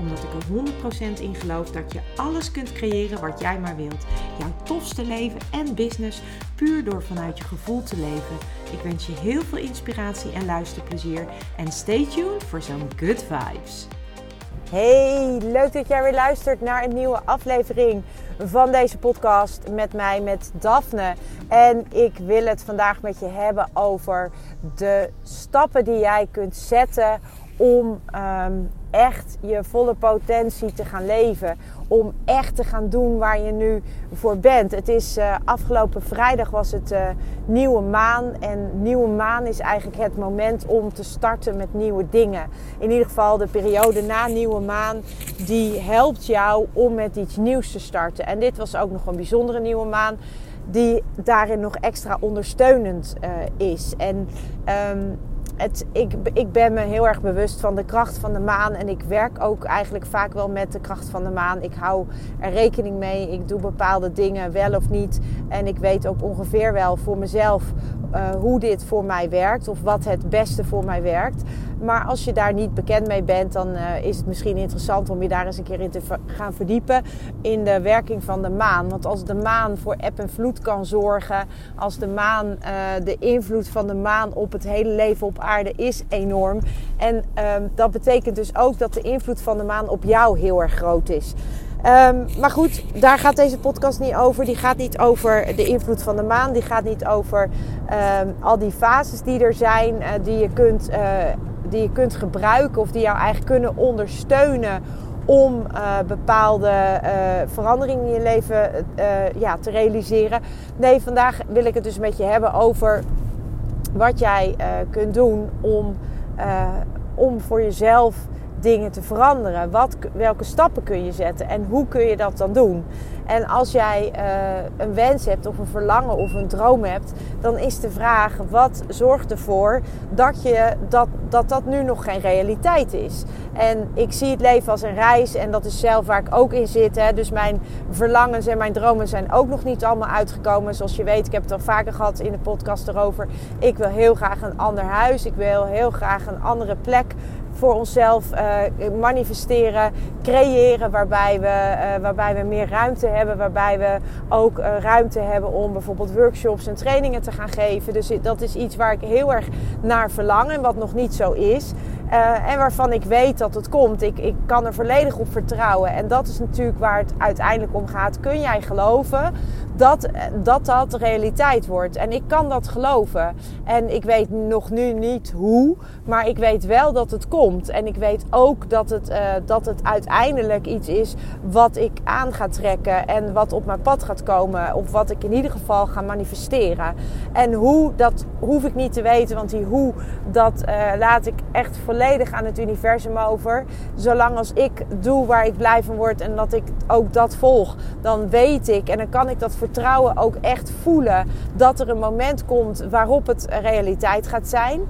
Omdat ik er 100% in geloof dat je alles kunt creëren wat jij maar wilt. Jouw tofste leven en business puur door vanuit je gevoel te leven. Ik wens je heel veel inspiratie en luisterplezier. En stay tuned voor zo'n good vibes. Hey, leuk dat jij weer luistert naar een nieuwe aflevering van deze podcast met mij, met Daphne. En ik wil het vandaag met je hebben over de stappen die jij kunt zetten om ehm, echt je volle potentie te gaan leven. Om echt te gaan doen waar je nu voor bent. Het is uh, afgelopen vrijdag was het uh, nieuwe maan. En nieuwe maan is eigenlijk het moment om te starten met nieuwe dingen. In ieder geval de periode na nieuwe maan. Die helpt jou om met iets nieuws te starten. En dit was ook nog een bijzondere nieuwe maan die daarin nog extra ondersteunend uh, is. En um, ik, ik ben me heel erg bewust van de kracht van de maan. En ik werk ook eigenlijk vaak wel met de kracht van de maan. Ik hou er rekening mee. Ik doe bepaalde dingen wel of niet. En ik weet ook ongeveer wel voor mezelf uh, hoe dit voor mij werkt. Of wat het beste voor mij werkt. Maar als je daar niet bekend mee bent, dan uh, is het misschien interessant om je daar eens een keer in te gaan verdiepen. In de werking van de maan. Want als de maan voor eb en vloed kan zorgen. Als de maan, uh, de invloed van de maan op het hele leven op aarde is enorm. En um, dat betekent dus ook dat de invloed van de maan op jou heel erg groot is. Um, maar goed, daar gaat deze podcast niet over. Die gaat niet over de invloed van de maan. Die gaat niet over um, al die fases die er zijn, uh, die, je kunt, uh, die je kunt gebruiken of die jou eigenlijk kunnen ondersteunen om uh, bepaalde veranderingen in je leven ja, te realiseren. Nee, vandaag wil ik het dus met je hebben over wat jij kunt doen om, om voor jezelf dingen te veranderen? Wat, welke stappen kun je zetten en hoe kun je dat dan doen? En als jij uh, een wens hebt of een verlangen of een droom hebt, dan is de vraag: wat zorgt ervoor dat, je, dat, dat dat nu nog geen realiteit is? En ik zie het leven als een reis en dat is zelf waar ik ook in zit. Hè. Dus mijn verlangens en mijn dromen zijn ook nog niet allemaal uitgekomen. Zoals je weet, ik heb het al vaker gehad in de podcast erover. Ik wil heel graag een ander huis. Ik wil heel graag een andere plek voor onszelf uh, manifesteren, creëren, waarbij we, uh, waarbij we meer ruimte hebben, waarbij we ook uh, ruimte hebben om bijvoorbeeld workshops en trainingen te gaan geven. Dus dat is iets waar ik heel erg naar verlang en wat nog niet zo is. En waarvan ik weet dat het komt. Ik, ik kan er volledig op vertrouwen. En dat is natuurlijk waar het uiteindelijk om gaat. Kun jij geloven dat, dat dat realiteit wordt. En ik kan dat geloven. En ik weet nog nu niet hoe, maar ik weet wel dat het komt. En ik weet ook dat het, uh, dat het uiteindelijk iets is wat ik aan ga trekken en wat op mijn pad gaat komen. Of wat ik in ieder geval ga manifesteren. En hoe, dat hoef ik niet te weten, want die hoe, dat uh, laat ik echt volledig aan het universum over. Zolang als ik doe waar ik blij van word en dat ik ook dat volg, dan weet ik en dan kan ik dat vertrouwen ook echt voelen dat er een moment komt waarop het realiteit gaat zijn.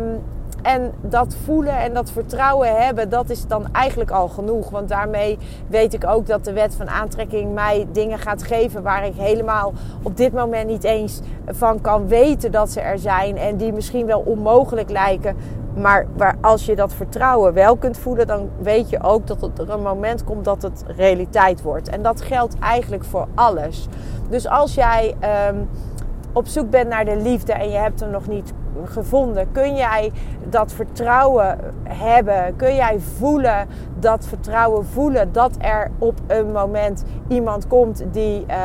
Um, en dat voelen en dat vertrouwen hebben, dat is dan eigenlijk al genoeg. Want daarmee weet ik ook dat de wet van aantrekking mij dingen gaat geven waar ik helemaal op dit moment niet eens van kan weten dat ze er zijn. En die misschien wel onmogelijk lijken. Maar waar, als je dat vertrouwen wel kunt voelen, dan weet je ook dat er een moment komt dat het realiteit wordt. En dat geldt eigenlijk voor alles. Dus als jij um, op zoek bent naar de liefde en je hebt hem nog niet gevonden, kun jij dat vertrouwen hebben? Kun jij voelen dat vertrouwen voelen dat er op een moment iemand komt die, uh,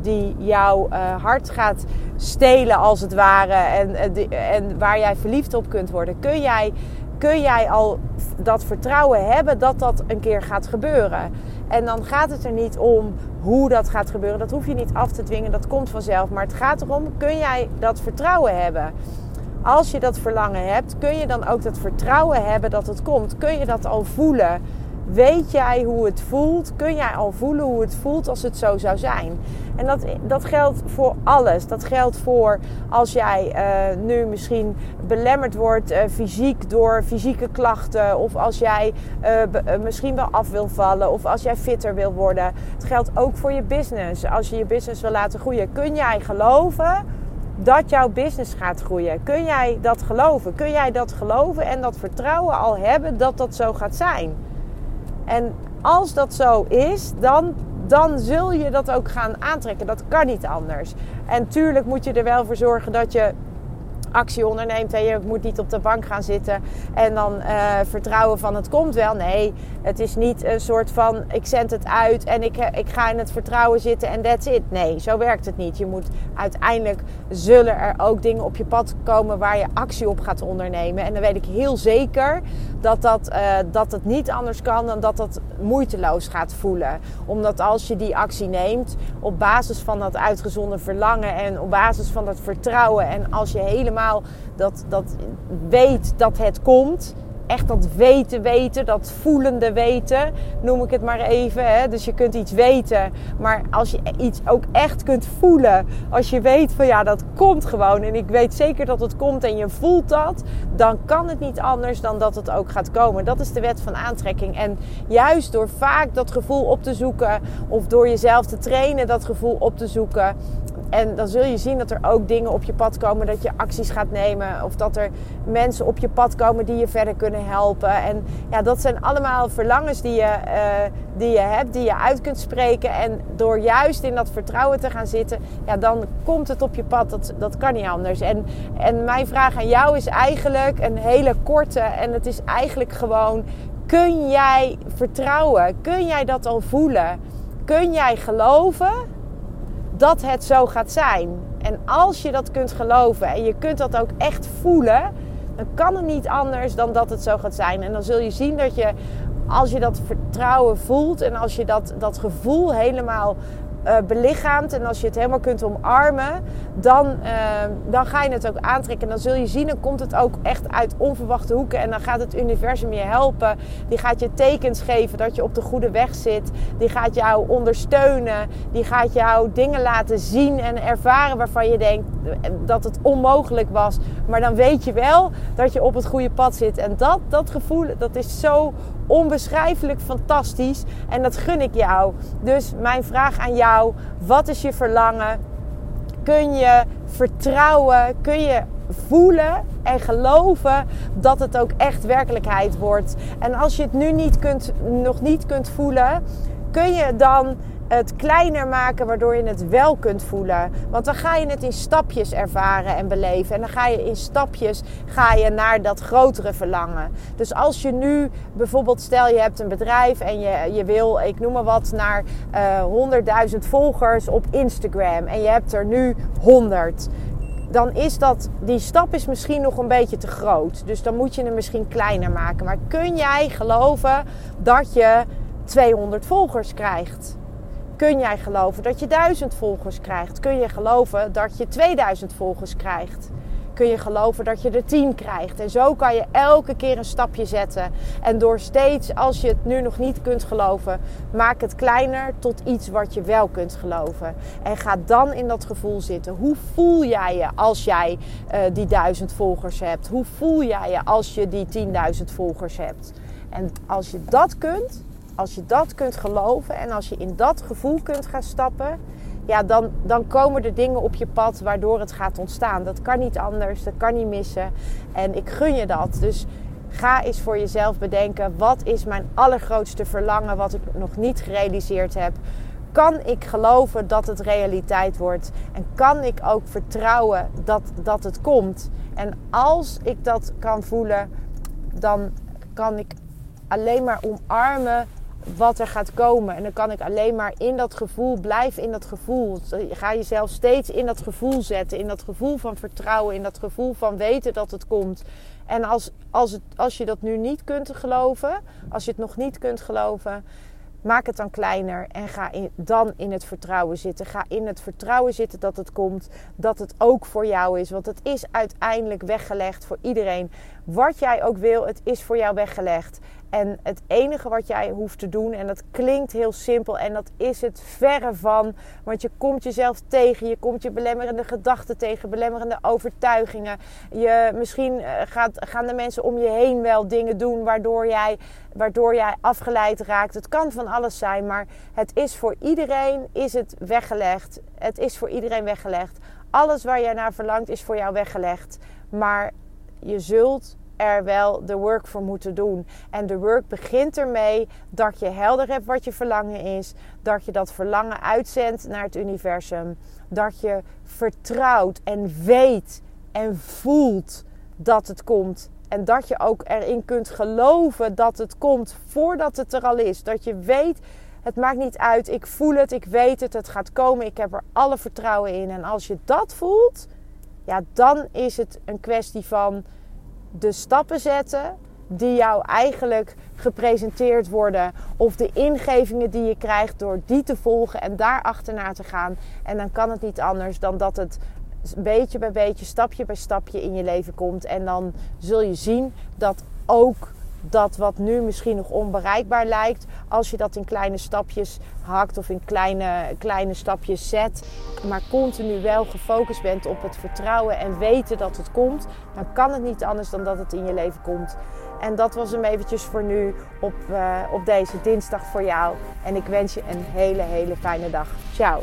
die jouw uh, hart gaat stelen als het ware en, en waar jij verliefd op kunt worden? Kun jij, kun jij al dat vertrouwen hebben dat dat een keer gaat gebeuren? En dan gaat het er niet om hoe dat gaat gebeuren. Dat hoef je niet af te dwingen, dat komt vanzelf. Maar het gaat erom, kun jij dat vertrouwen hebben? Als je dat verlangen hebt, kun je dan ook dat vertrouwen hebben dat het komt? Kun je dat al voelen? Weet jij hoe het voelt? Kun jij al voelen hoe het voelt als het zo zou zijn? En dat, dat geldt voor alles. Dat geldt voor als jij uh, nu misschien belemmerd wordt uh, fysiek door fysieke klachten. Of als jij uh, misschien wel af wil vallen. Of als jij fitter wil worden. Het geldt ook voor je business. Als je je business wil laten groeien. Kun jij geloven dat jouw business gaat groeien? Kun jij dat geloven? Kun jij dat geloven en dat vertrouwen al hebben dat dat zo gaat zijn? En als dat zo is, dan, dan zul je dat ook gaan aantrekken. Dat kan niet anders. En tuurlijk moet je er wel voor zorgen dat je actie onderneemt. En je moet niet op de bank gaan zitten en dan uh, vertrouwen van het komt wel. Nee, het is niet een soort van ik zend het uit en ik, eh, ik ga in het vertrouwen zitten en that's it. Nee, zo werkt het niet. Je moet uiteindelijk zullen er ook dingen op je pad komen waar je actie op gaat ondernemen. En dan weet ik heel zeker dat, dat, uh, dat het niet anders kan dan dat dat moeiteloos gaat voelen. Omdat als je die actie neemt op basis van dat uitgezonden verlangen en op basis van dat vertrouwen en als je helemaal dat, dat weet dat het komt. Echt dat weten weten, dat voelende weten, noem ik het maar even. Hè? Dus je kunt iets weten, maar als je iets ook echt kunt voelen, als je weet van ja, dat komt gewoon en ik weet zeker dat het komt en je voelt dat, dan kan het niet anders dan dat het ook gaat komen. Dat is de wet van aantrekking. En juist door vaak dat gevoel op te zoeken of door jezelf te trainen dat gevoel op te zoeken, en dan zul je zien dat er ook dingen op je pad komen, dat je acties gaat nemen. Of dat er mensen op je pad komen die je verder kunnen helpen. En ja, dat zijn allemaal verlangens die je, uh, die je hebt, die je uit kunt spreken. En door juist in dat vertrouwen te gaan zitten, ja, dan komt het op je pad. Dat, dat kan niet anders. En, en mijn vraag aan jou is eigenlijk een hele korte. En het is eigenlijk gewoon: kun jij vertrouwen? Kun jij dat al voelen? Kun jij geloven? Dat het zo gaat zijn. En als je dat kunt geloven en je kunt dat ook echt voelen, dan kan het niet anders dan dat het zo gaat zijn. En dan zul je zien dat je, als je dat vertrouwen voelt en als je dat, dat gevoel helemaal uh, belichaamt en als je het helemaal kunt omarmen, dan, uh, dan ga je het ook aantrekken. En dan zul je zien, dan komt het ook echt uit onverwachte hoeken. En dan gaat het universum je helpen. Die gaat je tekens geven dat je op de goede weg zit. Die gaat jou ondersteunen. Die gaat jou dingen laten zien en ervaren waarvan je denkt dat het onmogelijk was. Maar dan weet je wel dat je op het goede pad zit. En dat, dat gevoel, dat is zo onbeschrijfelijk fantastisch. En dat gun ik jou. Dus mijn vraag aan jou: wat is je verlangen? Kun je vertrouwen? Kun je voelen en geloven dat het ook echt werkelijkheid wordt? En als je het nu niet kunt, nog niet kunt voelen, kun je dan het kleiner maken waardoor je het wel kunt voelen. Want dan ga je het in stapjes ervaren en beleven. En dan ga je in stapjes ga je naar dat grotere verlangen. Dus als je nu bijvoorbeeld, stel je hebt een bedrijf en je, je wil, ik noem maar wat, naar uh, 100.000 volgers op Instagram. En je hebt er nu 100 dan is dat, die stap is misschien nog een beetje te groot. Dus dan moet je hem misschien kleiner maken. Maar kun jij geloven dat je 200 volgers krijgt? Kun jij geloven dat je 1000 volgers krijgt? Kun je geloven dat je 2000 volgers krijgt? Kun je geloven dat je er 10 krijgt? En zo kan je elke keer een stapje zetten. En door steeds, als je het nu nog niet kunt geloven, maak het kleiner tot iets wat je wel kunt geloven. En ga dan in dat gevoel zitten. Hoe voel jij je als jij uh, die 1000 volgers hebt? Hoe voel jij je als je die 10.000 volgers hebt? En als je dat kunt, als je dat kunt geloven en als je in dat gevoel kunt gaan stappen, ja, dan, dan komen er dingen op je pad waardoor het gaat ontstaan. Dat kan niet anders, dat kan niet missen. En ik gun je dat. Dus ga eens voor jezelf bedenken: wat is mijn allergrootste verlangen wat ik nog niet gerealiseerd heb? Kan ik geloven dat het realiteit wordt? En kan ik ook vertrouwen dat, dat het komt? En als ik dat kan voelen, dan kan ik alleen maar omarmen wat er gaat komen. En dan kan ik alleen maar in dat gevoel, blijf in dat gevoel. Ga jezelf steeds in dat gevoel zetten. In dat gevoel van vertrouwen. In dat gevoel van weten dat het komt. En als, als, het, als je dat nu niet kunt geloven, als je het nog niet kunt geloven, maak het dan kleiner en ga dan in het vertrouwen zitten. Ga in het vertrouwen zitten dat het komt, dat het ook voor jou is. Want het is uiteindelijk weggelegd voor iedereen. Wat jij ook wil, het is voor jou weggelegd. En het enige wat jij hoeft te doen, en dat klinkt heel simpel en dat is het verre van, want je komt jezelf tegen, je komt je belemmerende gedachten tegen, belemmerende overtuigingen. Je, misschien eh, gaat, gaan de mensen om je heen wel dingen doen waardoor jij, waardoor jij afgeleid raakt. Het kan van alles zijn, maar het is voor iedereen is het weggelegd. Het is voor iedereen weggelegd. Alles waar jij naar verlangt is voor jou weggelegd. Maar je zult er wel de work voor moeten doen. En de work begint ermee dat je helder hebt wat je verlangen is. Dat je dat verlangen uitzendt naar het universum. Dat je vertrouwt en weet en voelt dat het komt. En dat je ook erin kunt geloven dat het komt voordat het er al is. Dat je weet, het maakt niet uit, ik voel het, ik weet het, het gaat komen, ik heb er alle vertrouwen in. En als je dat voelt, ja, dan is het een kwestie van de stappen zetten die jou eigenlijk gepresenteerd worden. Of de ingevingen die je krijgt door die te volgen en daar achterna te gaan. En dan kan het niet anders dan dat het beetje bij beetje, stapje bij stapje in je leven komt. En dan zul je zien dat ook dat wat nu misschien nog onbereikbaar lijkt, als je dat in kleine stapjes hakt of in kleine, kleine stapjes zet, maar continu wel gefocust bent op het vertrouwen en weten dat het komt, dan kan het niet anders dan dat het in je leven komt. En dat was hem eventjes voor nu op, uh, op deze dinsdag voor jou. En ik wens je een hele, hele fijne dag. Ciao.